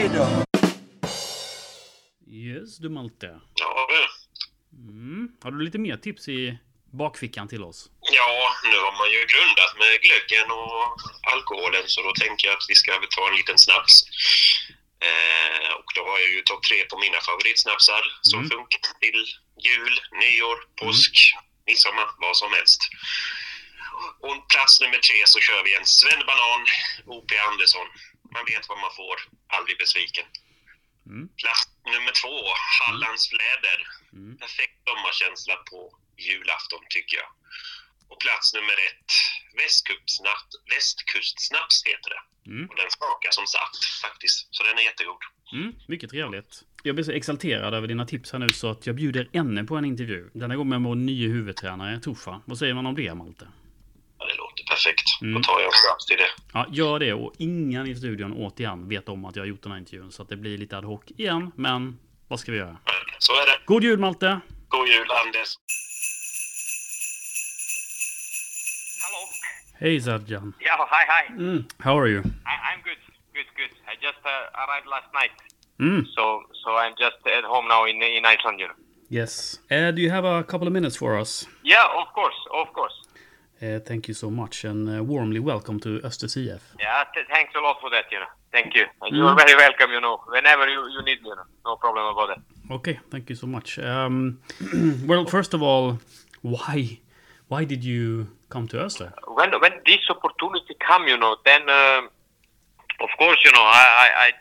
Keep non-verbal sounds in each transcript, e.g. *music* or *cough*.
mig då. Yes, du Malte. Ja, du. Mm. Har du lite mer tips i bakfickan till oss? Ja, nu har man ju grundat med glöggen och alkoholen så då tänker jag att vi ska ta en liten snaps. Eh, och då har jag ju topp tre på mina favoritsnapsar som Mm. funkar till jul, nyår, påsk, midsommar, vad som helst. Och plats nummer tre så kör vi en Sven Banan, O.P. Andersson. Man vet vad man får, aldrig besviken. Mm. Plats nummer två, Hallands Fläder. Mm. Perfekt sommarkänsla på julafton tycker jag. Och plats nummer ett, Västkustsnaps, Västkustsnaps heter det. Mm. Och den smakar som saft faktiskt, så den är jättegod. Mm. Mycket trevligt. Jag blir så exalterad över dina tips här nu så att jag bjuder Enne på en intervju. Denna gång med vår nya huvudtränare Tofa. Vad säger man om det Malte? Ja, det låter perfekt. Mm. Då tar jag snaps till det. Ja, gör det och ingen i studion återigen vet om att jag har gjort den här intervjun så att det blir lite ad hoc igen. Men vad ska vi göra? Så är det. God jul Malte! God jul Anders! Hello. Hej Zadjan! Yeah, hi, hi. Mm. How are you? I, I'm good, good, good. I just uh, arrived last night, Mm. so so I'm just at home now in in Iceland. You know. Yes. Uh, do you have a couple of minutes for us? Yeah, of course, of course. Uh, thank you so much and uh, warmly welcome to Östers IF. Yeah, th- thanks a lot for that. You know, thank you. And Mm. You're very welcome. You know, whenever you, you need me, you know, no problem about that. Okay, thank you so much. Um, *clears throat* well, first of all, why why did you come to Öster? When when this opportunity come, you know, then um of course, you know, I, I, I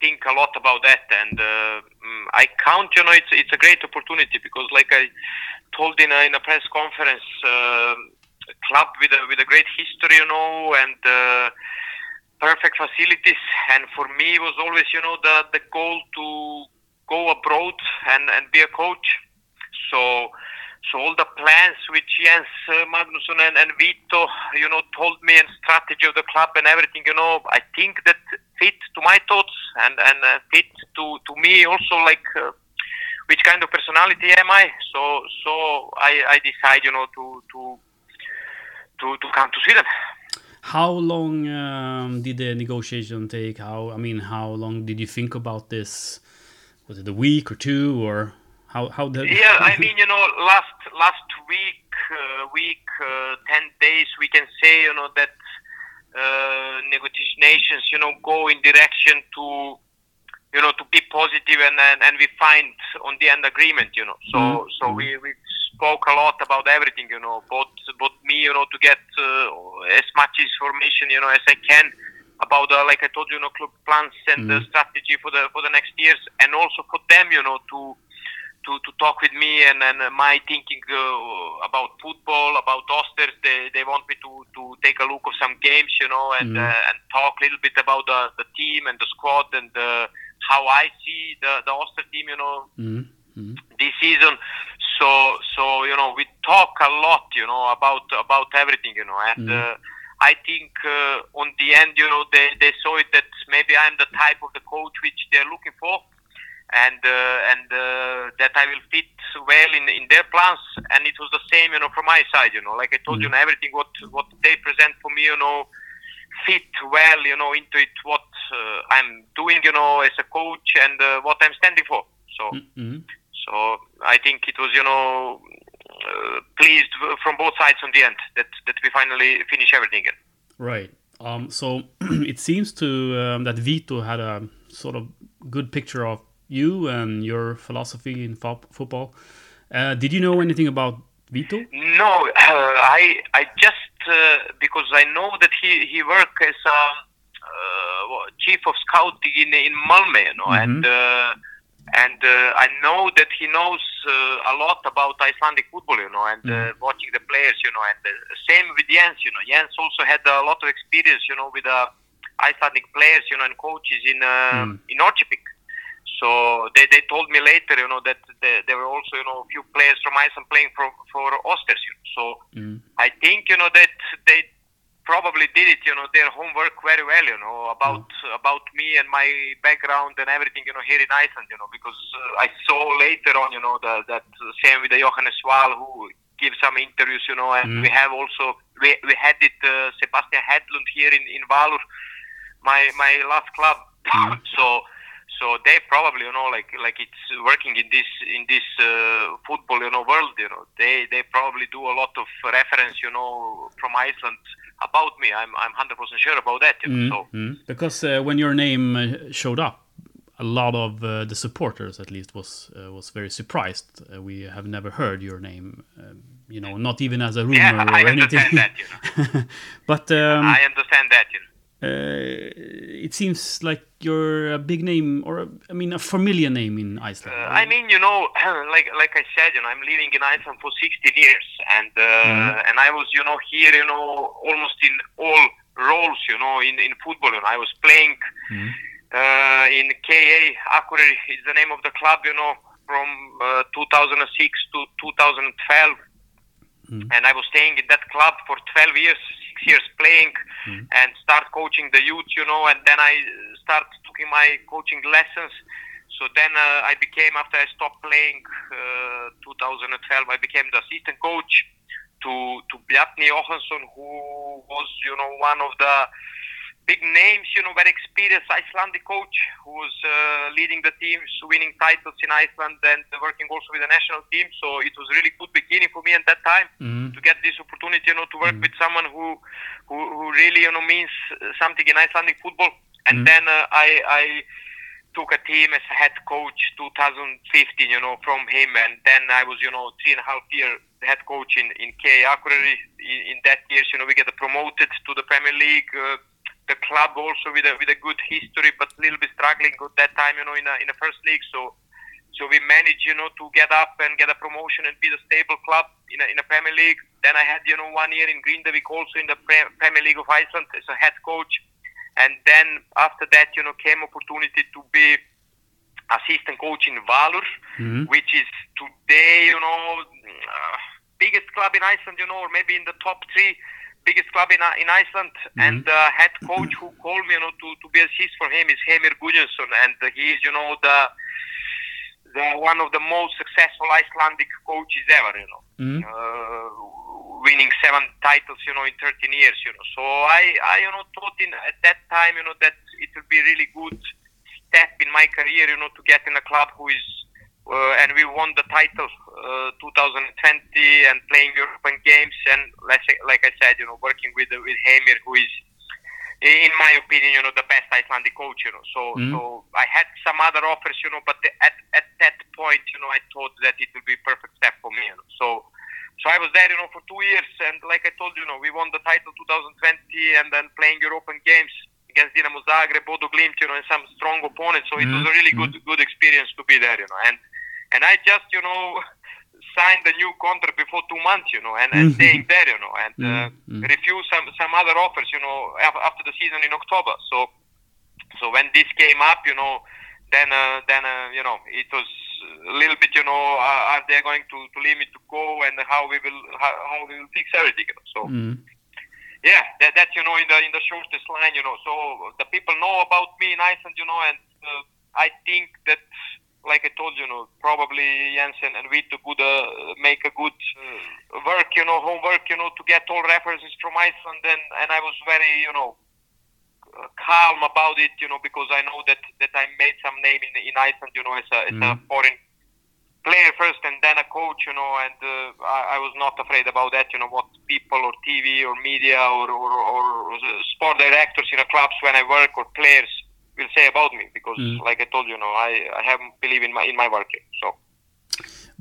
think a lot about that, and uh, mm, I count, you know, it's it's a great opportunity because, like I told in a, in a press conference, uh, club with a with a great history, you know, and uh, perfect facilities, and for me it was always, you know, the the goal to go abroad and and be a coach. So so all the plans which Jens uh, Magnusson and, and Vito, you know, told me and strategy of the club and everything, you know, I think that fit to my thoughts and and uh, fit to to me also like uh, which kind of personality am I? So so I I decide, you know, to to to to come to Sweden. How long um, did the negotiation take? How I mean, how long did you think about this? Was it a week or two, or how how did? Yeah, I *laughs* mean, you know, last last week, uh, week, uh, ten days, we can say, you know, that uh, negotiations, you know, go in direction to, you know, to be positive, and and, and we find on the end agreement, you know. So Mhm. so we we spoke a lot about everything, you know, both both me, you know, to get uh, as much information, you know, as I can about, uh, like I told you, you know, club plans and the Mhm. strategy for the for the next years, and also for them, you know, to to, to talk with me and, and my thinking uh, about football, about Osters. They, they want me to, to take a look of some games, you know, and Mhm. uh, and talk a little bit about the, the team and the squad and uh, how I see the, the Oster team, you know, Mm, mm, this season. So so you know we talk a lot, you know, about about everything, you know, and uh, I think uh, on the end, you know, they they saw it that maybe I'm the type of the coach which they're looking for, and uh, and uh, that I will fit well in in their plans. And it was the same, you know, from my side, you know, like I told you, Mhm. you know, everything what what they present for me, you know, fit well, you know, into it what uh, I'm doing, you know, as a coach and uh, what I'm standing for. So. mm, mm. So I think it was, you know, uh, pleased from both sides on the end that, that we finally finish everything. Right. Um, so *clears throat* it seems to um, that Vito had a sort of good picture of you and your philosophy in fo- football. Uh, did you know anything about Vito? No, uh, I I just uh, because I know that he he worked as a uh, chief of scouting in in Malmö, you know, and uh, and uh, I know that he knows uh, a lot about Icelandic football, you know, and uh, Mhm. watching the players, you know, and uh, same with Jens, you know, Jens also had a lot of experience, you know, with uh, Icelandic players, you know, and coaches in uh, Mm. in Orchipik. So they, they told me later, you know, that there, there were also, you know, a few players from Iceland playing for for Osters. You know. So Mm. I think, you know, that they probably did it, you know, their homework very well, you know, about about me and my background and everything, you know, here in Iceland, you know, because uh, I saw later on, you know, the, that same with the Johannes Wall who gives some interviews, you know, and Mm. we have also we, we had it uh, Sebastian Hedlund here in in Valur, my my last club So so they probably you know like like it's working in this in this uh, football you know world you know they they probably do a lot of reference you know from Iceland about me. I'm I'm hundred percent sure about that. You know? So Mm. Because uh, when your name uh, showed up, a lot of uh, the supporters, at least, was uh, was very surprised. Uh, we have never heard your name, um, you know, not even as a rumor *laughs* yeah, or I anything. understand that. You know, *laughs* but um, I understand that. You know. Uh, it seems like you're a big name, or a, I mean, a familiar name in Iceland. Uh, I mean, you know, *laughs* like like I said, you know, I'm living in Iceland for 16 years, and uh, Mhm. and I was, you know, here, you know, almost in all roles, you know, in in football. And I was playing uh, in KA Akureyri is the name of the club, you know, from uh, 2006 to 2012, Mhm. and I was staying in that club for 12 years, six years playing, Mhm. and start coaching the youth, you know, and then I start taking my coaching lessons. So then uh, I became, after I stopped playing, uh, 2012, I became the assistant coach to to Bjarni Johansson, who was, you know, one of the big names, you know, very experienced Icelandic coach who was uh, leading the teams, winning titles in Iceland, and working also with the national team. So it was really good beginning for me at that time Mhm. to get this opportunity, you know, to work with someone who, who, who really, you know, means uh, something in Icelandic football. And Mhm. then uh, I, I took a team as head coach 2015, you know, from him. And then I was, you know, three and a half year head coach in, in K Akureyri. In, in that years, you know, we get promoted to the Premier League. Uh, the club also with a, with a good history, but a little bit struggling at that time, you know, in, a, in the first league. So, so we managed, you know, to get up and get a promotion and be the stable club in a, in a Premier League. Then I had, you know, one year in Grindavik also in the Pre- Premier League of Iceland as a head coach. And then after that, you know, came opportunity to be assistant coach in Valur, Mhm. which is today, you know, uh, biggest club in Iceland, you know, or maybe in the top three biggest club in, in Iceland. And the head coach who called me, you know, to, to be assist for him is Heimir Gudjonsson, and he is, you know, the the one of the most successful Icelandic coaches ever, you know. Mhm. Uh, winning seven titles, you know, in 13 years, you know. So I, I, you know, thought in at that time, you know, that it would be a really good step in my career, you know, to get in a club who is, uh, and we won the title uh, 2020 and playing European games, and like, I- said, you know, working with with Heimir, who is, in my opinion, you know, the best Icelandic coach, you know. So, Mhm. so I had some other offers, you know, but at at that point, you know, I thought that it would be a perfect step for me. You know? So, so I was there, you know, for two years, and like I told you, you know, we won the title 2020, and then playing European games against Dinamo Zagreb, Bodo Glimt, you know, and some strong opponents. So it was a really good good experience to be there, you know, and and I just, you know. Signed a new contract before two months, you know, and, and Mhm. staying there, you know, and uh, Mhm. refused some some other offers, you know, after the season in October. So so when this came up, you know, then uh, then uh, you know it was a little bit, you know, uh, are they going to, to leave me to go and how we will how, how we will fix everything, you know? So Mhm. yeah, that, that's you know in the in the shortest line, you know. So the people know about me in Iceland, you know, and uh, I think that. Like I told you, you know, probably Jensen and Vito could uh, make a good uh, work, you know, homework, you know, to get all references from Iceland, and and I was very, you know, uh, calm about it, you know, because I know that that I made some name in in Iceland, you know, as a, as a Mhm. foreign player first and then a coach, you know, and uh, I, I was not afraid about that, you know, what people or TV or media or, or, or sport directors in a clubs when I work or players will say about me because, Mm. like I told you, know, I, I have believe in my in my work. So.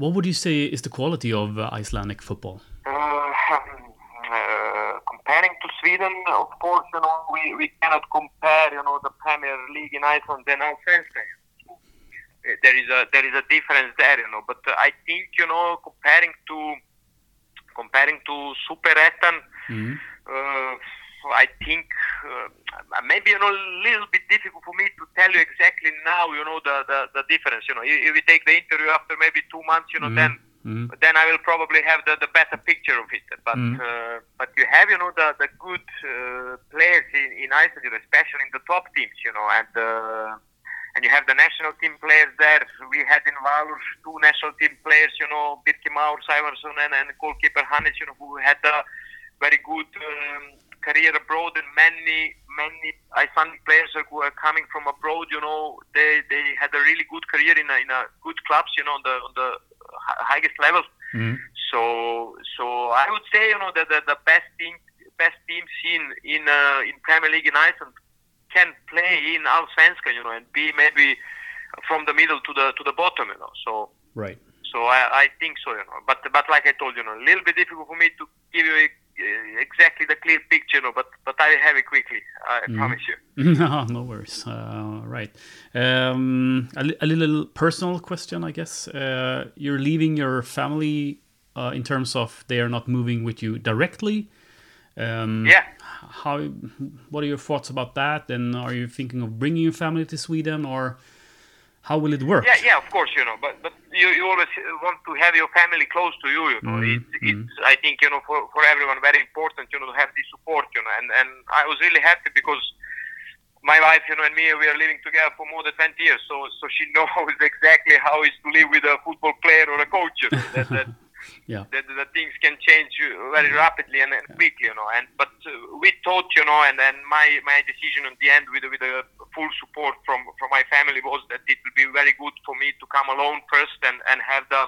What would you say is the quality of uh, Icelandic football? Uh, uh, comparing to Sweden, of course, you know, we, we cannot compare, you know, the Premier League in Iceland and Allsvenskan. Uh, There is a there is a difference there, you know. But uh, I think, you know, comparing to comparing to Superettan, Mhm. uh, I think uh, maybe you know a little bit difficult for me to tell you exactly now. You know the the, the difference. You know, if we take the interview after maybe two months, you know, Mhm. then Mhm. then I will probably have the, the better picture of it. But Mm. uh, but you have you know the the good uh, players in, in Iceland, especially in the top teams, you know, and uh, and you have the national team players there. We had in Valur two national team players, you know, Birkir Már Sævarsson and, and goalkeeper Hannes, you know, who had a very good um, career abroad and many many Icelandic players who are coming from abroad. You know, they they had a really good career in a, in a good clubs. You know, on the on the highest level. Mm. So so I would say you know that the, the best team best teams in in uh, in Premier League in Iceland can play in Allsvenskan, you know, and be maybe from the middle to the to the bottom, you know. So Right. so I, I think so, you know. But but like I told you, you know, a little bit difficult for me to give you exactly the clear picture. But but I have it quickly. I promise you. *laughs* no, no worries. Uh, right. Um, a, a little personal question, I guess. Uh, you're leaving your family uh, in terms of they are not moving with you directly. Um, Yeah. How? What are your thoughts about that? And are you thinking of bringing your family to Sweden, or how will it work? Yeah, yeah, of course, you know, but but you, you always want to have your family close to you, you know. Mhm, It's, it's I think you know for, for everyone very important, you know, to have this support, you know. And and I was really happy because my wife, you know, and me, we are living together for more than 20 years, so so she *laughs* knows exactly how it's to live with a football player or a coach, you know. That, that, *laughs* Yeah. that, that things can change very rapidly and, and quickly, you know. And but uh, we thought, you know, and then my my decision in the end with with the full support from from my family was that it would be very good for me to come alone first and and have the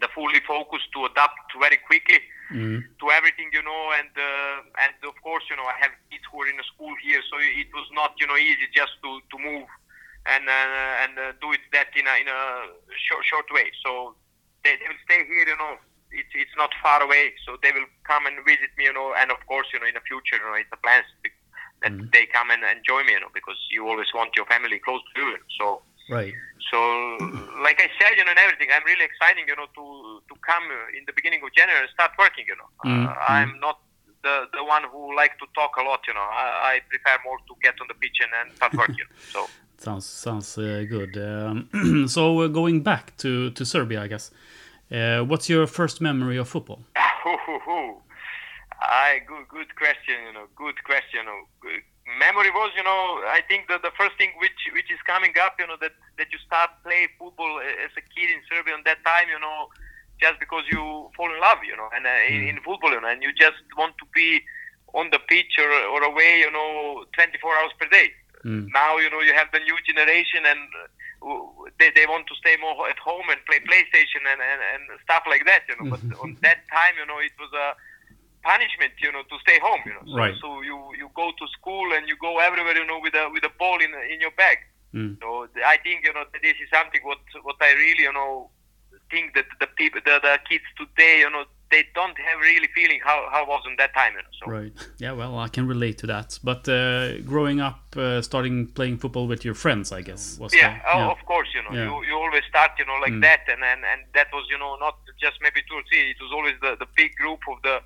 the fully focus to adapt very quickly Mm. to everything, you know, and uh, and of course, you know, I have kids who are in a school here, so it was not, you know, easy just to to move and uh, and uh, do it that in a in a short short way. So they, they will stay here, you know. It's it's not far away, so they will come and visit me, you know. And of course, you know, in the future, you know, it's a plan that Mhm. they come and enjoy me, you know, because you always want your family close to you. So Right. so, like I said, you know, and everything, I'm really exciting, you know, to to come uh, in the beginning of January and start working. You know, Mm, uh, I'm not the the one who like to talk a lot. You know, I, I prefer more to get on the pitch and, and start working. so, *laughs* Sounds sounds uh, good. Um, *clears throat* so uh, going back to to Serbia, I guess. Uh, what's your first memory of football? *laughs* I good good question. You know, good question. You know, Good- memory was, you know, I think that the first thing which which is coming up, you know, that that you start play football as a kid in Serbia on that time, you know, just because you fall in love, you know, and uh, in, in football, you know, and you just want to be on the pitch or, or away, you know, 24 hours per day. Mm. Now, you know, you have the new generation and uh, they, they want to stay more at home and play PlayStation and, and, and stuff like that, you know. But on that time, you know, it was a punishment, you know, to stay home, you know. So, Right. so you, you go to school and you go everywhere, you know, with a with a ball in in your bag. Mm. So I think you know this is something what what I really you know think that the people the, the kids today you know they don't have really feeling how how was in that time you know. So Right. Yeah. Well, I can relate to that. But uh, growing up, uh, starting playing football with your friends, I guess. Was yeah, the- oh, of course you know Yeah. you, you always start you know like Mm. that and, and and that was you know not just maybe two or three it was always the the big group of the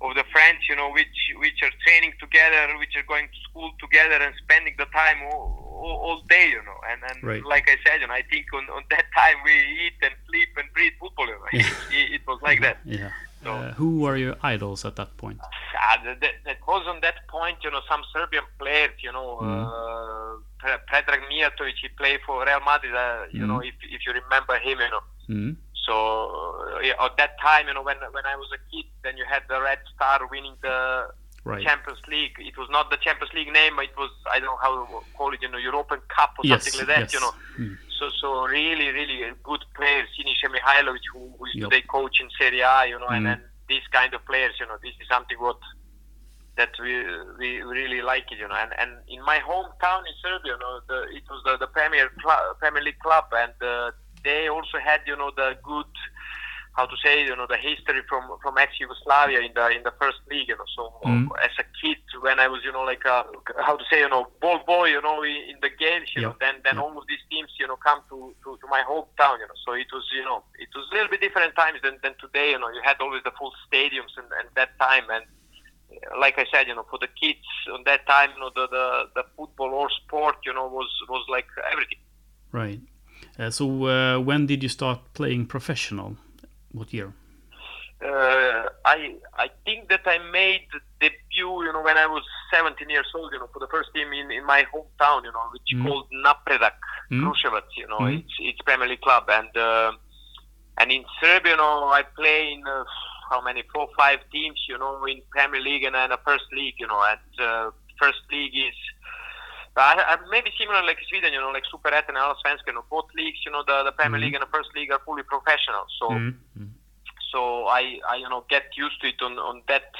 of the friends you know which which are training together which are going to school together and spending the time all, all, all day you know and and Right. like I said you know I think on, on that time we eat and sleep and breathe football you know *laughs* it, it was like that Yeah. So- Uh, who were your idols at that point? Ah, that, that, that was on that point, you know, some Serbian players, you know, Mm. uh, Predrag Mijatovic, he played for Real Madrid, uh, you Mm. know, if, if you remember him, you know. Mm. So yeah, at that time, you know, when when I was a kid, then you had the Red Star winning the Right. Champions League. It was not the Champions League name, it was I don't know how to call it, you know, European Cup or Yes. something like that, yes. you know. Mm. So so really really good players, Sinisa Mihajlovic, who, who is Yep. today coach in Serie A, you know, and Mm. and these kind of players, you know, this is something what that we we really like it, you know. And and in my hometown in Serbia, you know, the, it was the, the Premier Club, Premier League club, and uh, they also had, you know, the good. How to say, you know, the history from from ex Yugoslavia in the in the first league, you know. So Mm. as a kid, when I was, you know, like a, how to say, you know, ball boy, you know, in, in the games, you Yeah. know, then then Yeah. all of these teams, you know, come to, to to my hometown, you know. So it was, you know, it was a little bit different times than, than today, you know. You had always the full stadiums and, and that time, and uh, like I said, you know, for the kids on that time, you know, the the, the football or sport, you know, was was like everything. Right. Uh, so uh, when did you start playing professional? What year? Uh, I I think that I made the debut, you know, when I was 17 years old, you know, for the first team in, in my hometown, you know, which Mm. called Napredak Mm. Kruševac, you know, Mm. it's it's Premier League club, and uh, and in Serbia, you know, I play in uh, how many four five teams, you know, in Premier League and then a first league, you know, and uh, first league is uh, maybe similar like Sweden, you know, like Super Superettan and Allsvenskan. You know, both leagues, you know, the, the Premier Mhm. League and the First League are fully professional. So, Mm. so I, I, you know, get used to it on, on that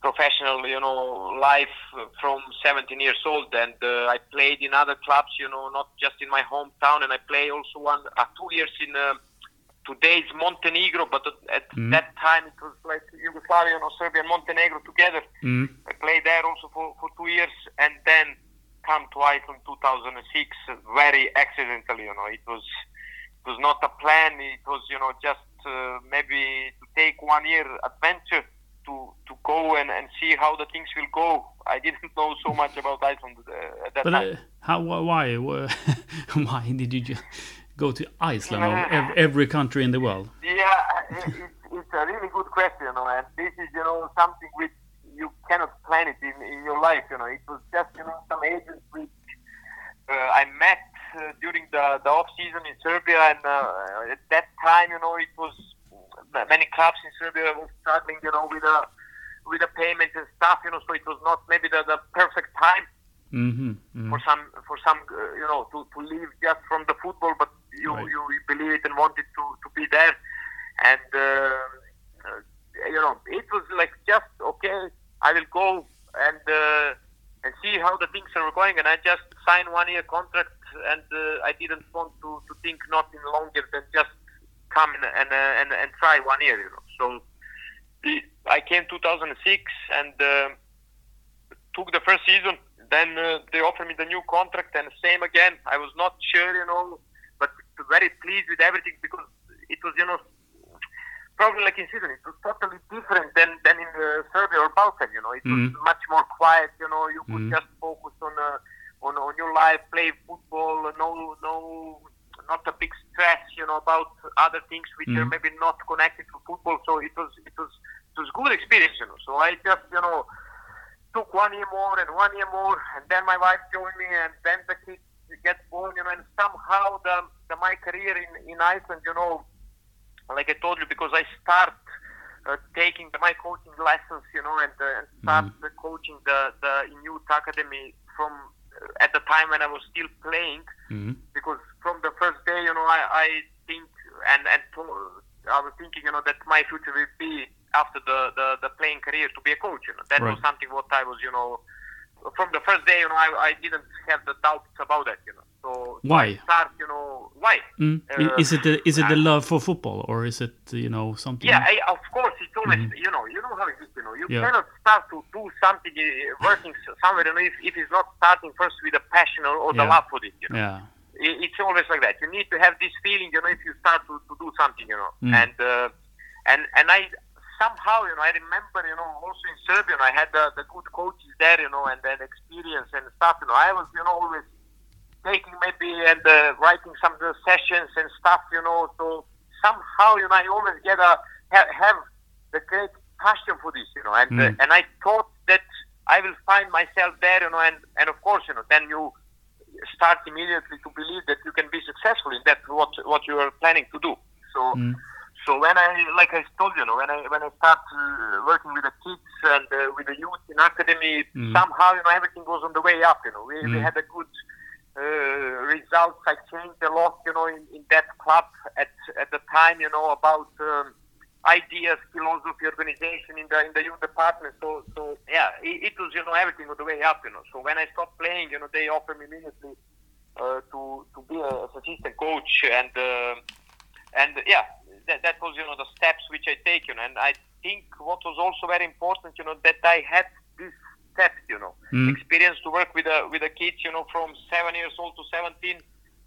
professional, you know, life from 17 years old. And uh, I played in other clubs, you know, not just in my hometown. And I play also one, uh, two years in. Uh, Today's Montenegro, but at Mhm. that time it was like Yugoslavia, you know, Serbia and Montenegro together. Mm. I played there also for, for two years and then come to Iceland 2006 very accidentally, you know. It was it was not a plan. It was, you know, just uh, maybe to take one year adventure to to go and, and see how the things will go. I didn't know so much about Iceland uh, at that But time. uh, how? wh- Why? *laughs* Why did you ju- go to Iceland ev- every country in the world? Yeah, it, it's a really good question, you know, and this is, you know, something which you cannot plan it in, in your life, you know. It was just, you know, some agents which uh, I met uh, during the, the off season in Serbia, and uh, at that time, you know, it was many clubs in Serbia were struggling, you know, with the with the payments and stuff, you know. So it was not maybe the, the perfect time Mm-hmm. mm for some for some uh, you know to, to leave just from the football, but you, Right. you you believe it and wanted to, to be there, and uh, uh, you know it was like just okay, I will go and uh, and see how the things are going, and I just signed one year contract, and uh, I didn't want to, to think nothing longer than just come and and, uh, and and try one year, you know. So *clears throat* I came 2006 and. Uh, took the first season. Then uh, they offered me the new contract, and same again. I was not sure, you know, but very pleased with everything because it was, you know, probably like in Sweden, it was totally different than than in uh, Serbia or Balkan. You know, it was Mhm. much more quiet. You know, you could Mhm. just focus on uh, on on your life, play football. No, no, not a big stress. You know about other things which are Mhm. maybe not connected to football. So it was it was it was good experience. You know, so I just you know took one year more and one year more, and then my wife joined me, and then the kids get born, you know, and somehow the, the my career in, in Iceland, you know, like I told you, because I start uh, taking my coaching lessons, you know, and, uh, and start the coaching the, the youth academy from uh, at the time when I was still playing, mm because from the first day, you know, I, I think and and I was thinking, you know, that my future will be after the, the, the playing career to be a coach. You know, that was something what I was, you know, from the first day, you know, I, I didn't have the doubts about that. You know, so Why? Start, you know, why? Mm. Uh, is it the, is it the love for football or is it you know something? Yeah, I, of course, it's always, you know, you know how it is, you know, you Yeah. cannot start to do something uh, working somewhere, you know, if, if it's not starting first with a passion or, or the Yeah. love for it, you know. yeah. It's always like that. You need to have this feeling, you know, if you start to, to do something, you know. Mm. And uh, and and I somehow, you know, I remember, you know, also in Serbia, you know, I had the, the good coaches there, you know, and then experience and stuff. You know, I was, you know, always taking maybe and uh, writing some of the sessions and stuff, you know. So somehow, you know, I always get a have, have the great passion for this, you know, and uh, Mm. and I thought that I will find myself there, you know, and and of course, you know, then you start immediately to believe that you can be successful in that what what you are planning to do. So Mm. so when I like I told you, you know, when I when I start uh, working with the kids and uh, with the youth in academy, Mm. somehow you know everything was on the way up. You know, we, we Mm. had a good uh, results. I changed a lot, you know, in, in that club at at the time, you know, about. Um, ideas, philosophy, organization in the in the youth department. So so yeah, it, it was you know everything on the way up. You know, so when I stopped playing, you know, they offered me immediately uh, to to be a assistant coach, and uh, and yeah, that, that was you know the steps which I take. You know, and I think what was also very important, you know, that I had these You know, Mm. experience to work with the with the kids. You know, from seven years old to seventeen,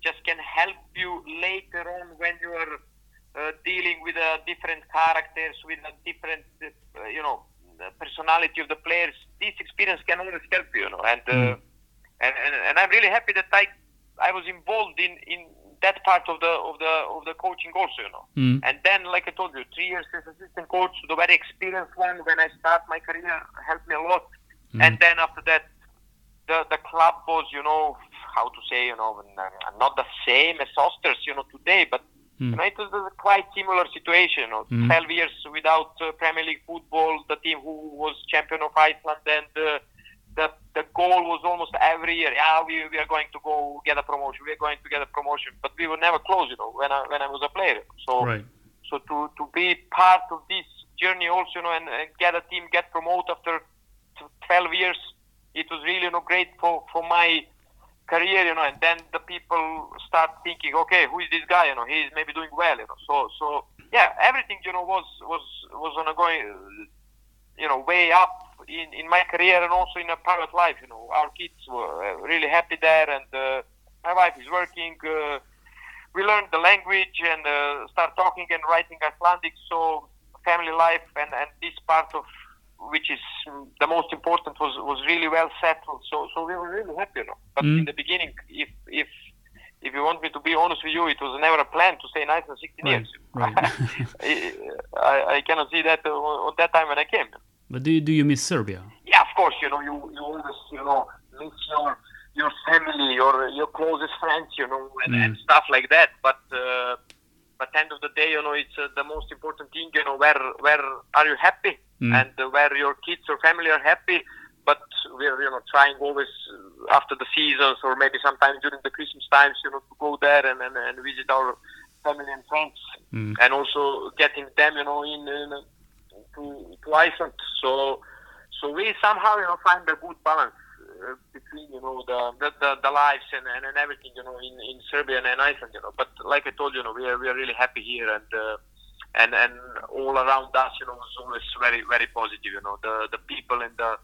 just can help you later on when you are uh, dealing with uh, different characters, with a different, uh, you know, personality of the players. This experience can always help you, you know. And, uh, Mm. and, and and I'm really happy that I I was involved in in that part of the of the of the coaching also, you know. Mm. And then, like I told you, three years as assistant coach, the very experienced one when I start my career helped me a lot. Mm. And then after that, the the club was, you know, how to say, you know, not the same as Osters, you know, today, but Mm. you know, it was a quite similar situation. You know, Mm. 12 years without uh, Premier League football, the team who was champion of Iceland, and uh, the the goal was almost every year. Yeah, we, we are going to go get a promotion. We are going to get a promotion, but we were never close. You know, when I when I was a player. So Right. so to to be part of this journey also, you know, and, and get a team get promoted after 12 years, it was really you know great for for my career, you know. And then the people start thinking, okay, who is this guy? You know, he's maybe doing well, you know. So so yeah, everything you know was was was on a going, you know, way up in in my career and also in a private life. You know, our kids were uh, really happy there, and uh, my wife is working. Uh, we learned the language and uh, start talking and writing Icelandic. So family life and, and this part of which is mm, the most important was, was really well settled. So so we were really happy, you know. But Mm. in the beginning, if if if you want me to be honest with you, it was never a plan to stay in Iceland 16 Right, years. right. *laughs* I, I cannot see that on that time when I came. But do, do you miss Serbia? Yeah, of course, you know, you, you always, you know, miss your your family, your your closest friends, you know, and, and stuff like that. But uh, but end of the day, you know, it's uh, the most important thing. You know, where where are you happy, Mm. and uh, where your kids or family are happy. But we're you know trying always uh, after the seasons or maybe sometimes during the Christmas times, you know, to go there and and, and visit our family and friends, Mm. and also getting them, you know, in, in uh, to to Iceland. So so we somehow you know find a good balance uh, between you know the the, the, the lives and, and, and everything you know in, in Serbia and, and Iceland you know but like I told you, you know we are we are really happy here and uh, and and all around us you know was always very very positive you know. The the people and the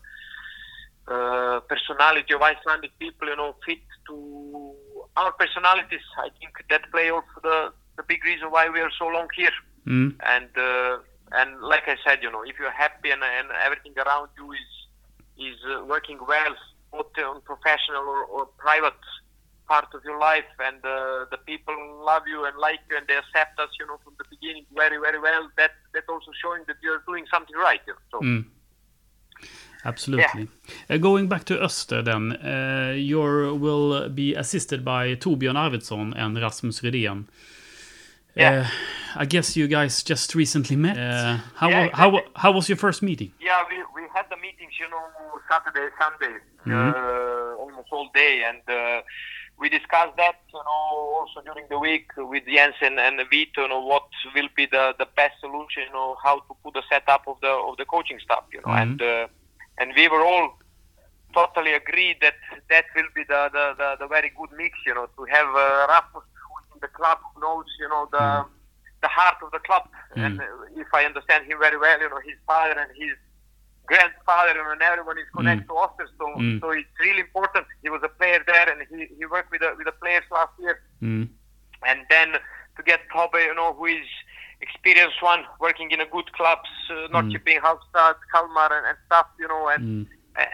uh, personality of Icelandic people you know fit to our personalities. I think that play also the the big reason why we are so long here. Mm. and uh, and like I said, you know, if you're happy and, and everything around you is is uh, working well, both on professional or, or private part of your life, and uh, the people love you and like you, and they accept us, you know, from the beginning very very well. That that also showing that you're doing something right. You know? So Mm. Absolutely. Uh, going back to Öster then, uh, you will be assisted by Torbjörn Arvidsson and Rasmus Rydén. Yeah. Uh, I guess you guys just recently met. Uh, how, Yeah, wa- how, exactly. how was your first meeting? Yeah, we, we had the meetings, you know, Saturday, Sunday, Mhm. uh, almost all day, and uh, we discussed that, you know, also during the week with Jens and, Vito, you know, what will be the, the best solution, you know, how to put the setup of the of the coaching staff, you know, Mhm. and uh, and we were all totally agreed that that will be the the, the, the very good mix, you know, to have uh, is in the club who knows, you know, the Mm. the heart of the club, Mm. and uh, if I understand him very well, you know, his father and his grandfather and everyone is connected to Oster, so Mm. so it's really important. He was a player there, and he, he worked with the with the players last year, Mm. and then to get Tobbe, you know, who is experienced one, working in a good clubs, uh, Norrköping, Halmstad, Kalmar, and, and stuff, you know, and Mm.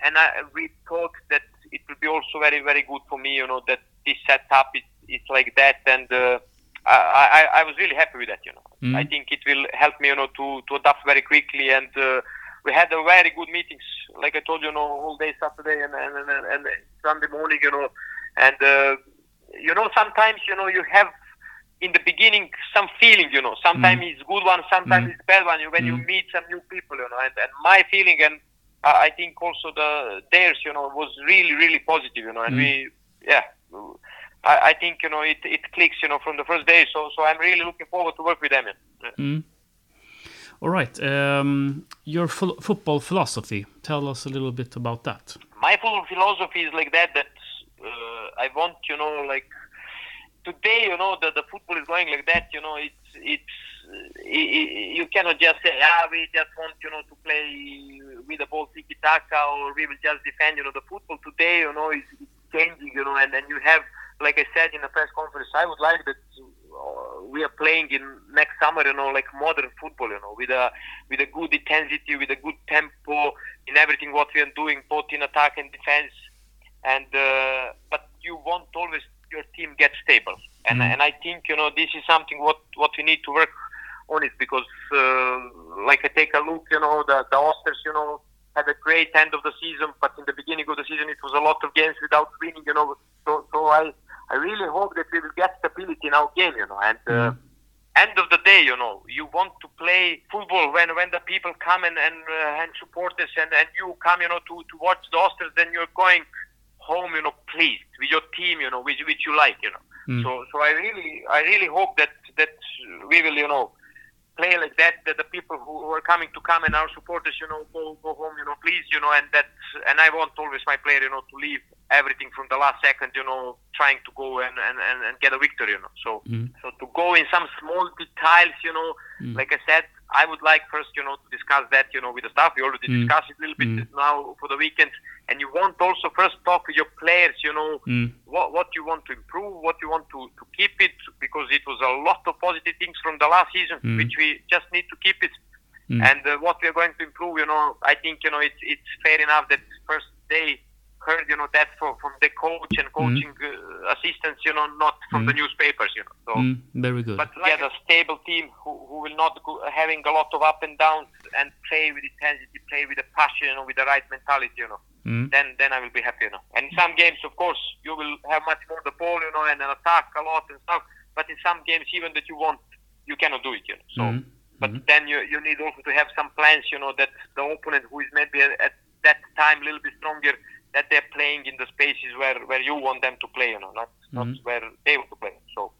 and I, we thought that it will be also very very good for me, you know, that this setup is is like that, and uh, I, I I was really happy with that, you know. Mm. I think it will help me, you know, to to adapt very quickly and. Uh, we had a very good meetings, like I told you, you know, all day Saturday and and, and, and Sunday morning, you know, and uh, you know sometimes you know you have in the beginning some feeling, you know, sometimes Mm. it's good one, sometimes Mm. it's bad one. When you Mm. meet some new people, you know, and, and my feeling and I think also the theirs, you know, was really really positive, you know, and Mm. we yeah. I, I think you know it, it clicks you know from the first day so so I'm really looking forward to work with them. Yeah. All right. Um, your ph- football philosophy. Tell us a little bit about that. my full philosophy is like that that uh, I want you know like today you know that the football is going like that you know it's it's uh, i i you cannot just say ah we just want you know to play with the ball tiki taka or we will just defend you know the football today you know is changing you know and then you have like I said in the press conference I would like that we are playing in next summer you know like modern football you know with a with a good intensity with a good tempo in everything what we are doing both in attack and defense. And uh, but you want always your team get stable. And Mhm. and I think you know this is something what what we need to work on it because uh, like I take a look you know the the Osters you know had a great end of the season but in the beginning of the season it was a lot of games without winning you know. So so I I really hope that we will get stability in our game you know and uh, Mm. end of the day, you know, you want to play football when when the people come and and, uh, and support us, and, and you come, you know, to, to watch the Osters, then you're going home, you know, pleased with your team, you know, which which you like, you know. Mm. So so I really I really hope that that we will, you know, play like that. That the people who, who are coming to come and our supporters, you know, go go home, you know, please, you know, and that and I want always my player, you know, to leave everything from the last second, you know, trying to go and and, and, and get a victory, you know. So Mm. so to go in some small details, you know, Mm. like I said, I would like first, you know, to discuss that, you know, with the staff. We already Mm. discussed it a little bit Mm. now for the weekend, and you want also first talk with your players, you know, Mm. what what you want to improve, what you want to to keep it, because it was a lot of positive things from the last season, Mm. which we just need to keep it. Mm. And uh, what we are going to improve, you know, I think you know it's it's fair enough that first they heard you know that from from the coach and coaching uh, assistants, you know, not from the Mm. newspapers, you know. So. Mm. Very good. But like a stable team who, who will not go having a lot of up and downs and play with intensity, play with a passion, you know, with the right mentality, you know. Mm. Then then I will be happy, you know. And in some games, of course, you will have much more the ball, you know, and an attack a lot and stuff. But in some games, even that you want, you cannot do it, you know. So, Mm. but Mhm. then you you need also to have some plans, you know, that the opponent who is maybe at, at that time a little bit stronger, that they're playing in the spaces where where you want them to play, you know, not not Mhm. where they want to play. So.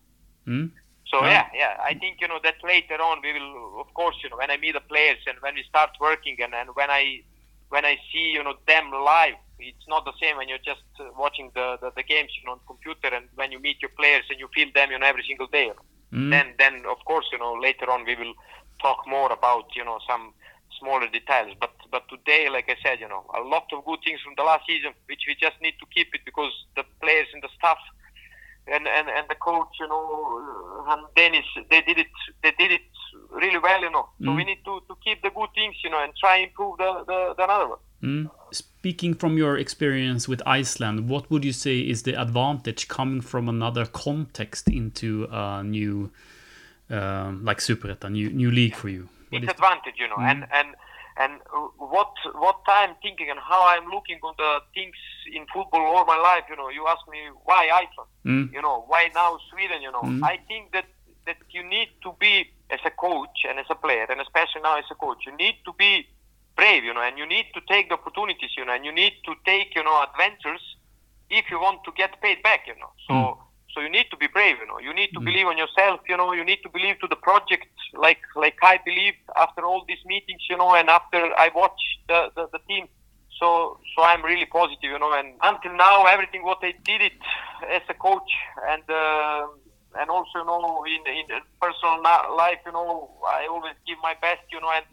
Mm. So Yeah. yeah, yeah, I think you know that later on we will, of course, you know, when I meet the players and when we start working and, and when I when I see you know them live, it's not the same when you're just uh, watching the, the the games you know on computer and when you meet your players and you feel them you know every single day. You know. Mm. Then then of course you know later on we will talk more about you know some smaller details. But but today, like I said, you know, a lot of good things from the last season, which we just need to keep it because the players and the staff and and, and the coach, you know, and Dennis, they did it. They did it really well, you know. So Mm. we need to, to keep the good things, you know, and try improve the the, the another one. Mm. Speaking from your experience with Iceland, what would you say is the advantage coming from another context into a new, um, like Superettan, new new league for you? What it's is- advantage, you know, and and and uh, what what I'm thinking and how I'm looking on the things in football all my life, you know. You ask me why Iceland, Mm. you know, why now Sweden, you know. Mm. I think that that you need to be as a coach and as a player, and especially now as a coach, you need to be brave, you know, and you need to take the opportunities, you know, and you need to take, you know, adventures if you want to get paid back, you know. So Mm. Need to be brave, you know. You need to believe on yourself, you know. You need to believe to the project, like like I believed after all these meetings, you know, and after I watched the, the, the team. So so I'm really positive, you know. And until now, everything what I did it as a coach and uh, and also, you know, in in personal life, you know, I always give my best, you know, and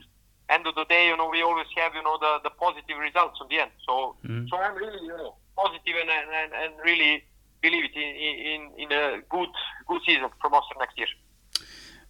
end of the day, you know, we always have, you know, the, the positive results in the end. So, Mm. so I'm really, you know, positive and, and, and really believe it in, in, in a good, good season from us next year.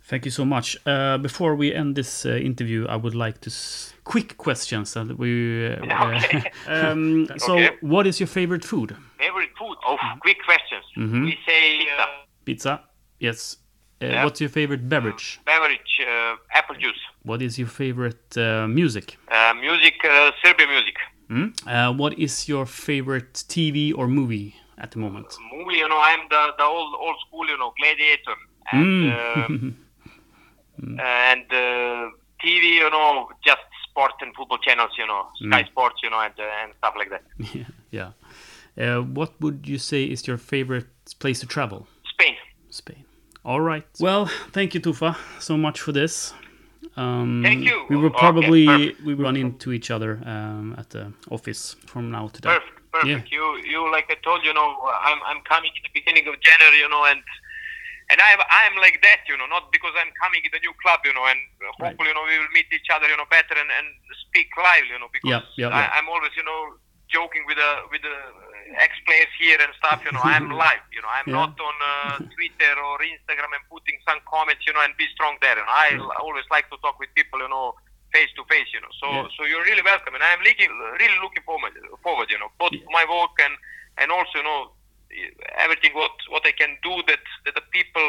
Thank you so much. Uh, before we end this uh, interview, I would like to s- quick questions that we. Uh, *laughs* Okay. *laughs* um, so, Okay. what is your favorite food? Favorite food? Oh, quick questions. Mhm. We say uh, Pizza. Yes. Uh, Yeah. What's your favorite beverage? beverage, uh, apple juice. What is your favorite uh, music? Uh, music, uh, Serbian music. Mm? Uh, what is your favorite TV or movie at the moment? You know, I'm the, the old old school, you know, Gladiator. And, Mm. uh, *laughs* and uh, TV, you know, just sport and football channels, you know, Sky Mm. Sports, you know, and, uh, and stuff like that. *laughs* yeah. yeah. Uh, what would you say is your favorite place to travel? Spain. Spain. All right. Well, thank you, Tufa, so much for this. Um, Thank you. We will probably perfect. we will run into each other um, at the office from now to then. Perfect, perfect. Yeah. You, you, like I told you, know, I'm, I'm coming in the beginning of January, you know, and and I'm, I'm like that, you know, not because I'm coming in the new club, you know, and Right. hopefully, you know, we will meet each other, you know, better and, and speak live, you know, because Yeah, yeah, yeah. I, I'm always, you know, joking with the with the ex players here and stuff, you know. I'm live, you know, I'm Yeah. not on uh, Twitter or Instagram and putting some comments, you know, and be strong there. And I l- always like to talk with people, you know, face to face, you know. So Yeah. so you're really welcome, and I'm looking really looking forward forward, you know, both my work and and also, you know, everything what what I can do that that the people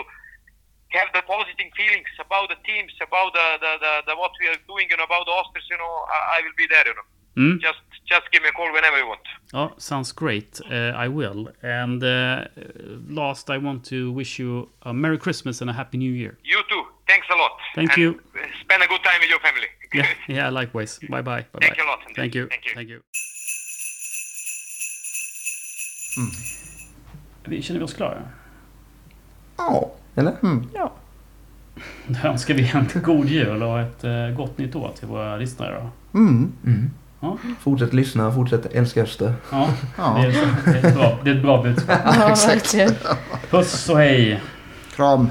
have the positive feelings about the teams, about the the, the, the what we are doing, and about the Osters, you know, I, I will be there, you know. Mm? Just just give me a call whenever you want. Oh, sounds great. Uh, I will. And uh, last, I want to wish you a Merry Christmas and a Happy New Year. You too. Thanks a lot. Thank And you. Spend a good time with your family. *laughs* Yeah, yeah, likewise. Bye bye. Bye Thank bye. you a lot, Andrew. Thank you. Thank you. Thank you. Vi känner vi oss klara? Ja, eller? Mm. Ja. Då *laughs* önskar vi en god jul och ett eh, gott nytt år till våra lyssnare då. Mm. Ja, Fortsätt lyssna, fortsätt älska Öster. ja. Ja. Det, är, det, är ett bra, det är ett bra budskap. Ja. Puss och hej! Kram!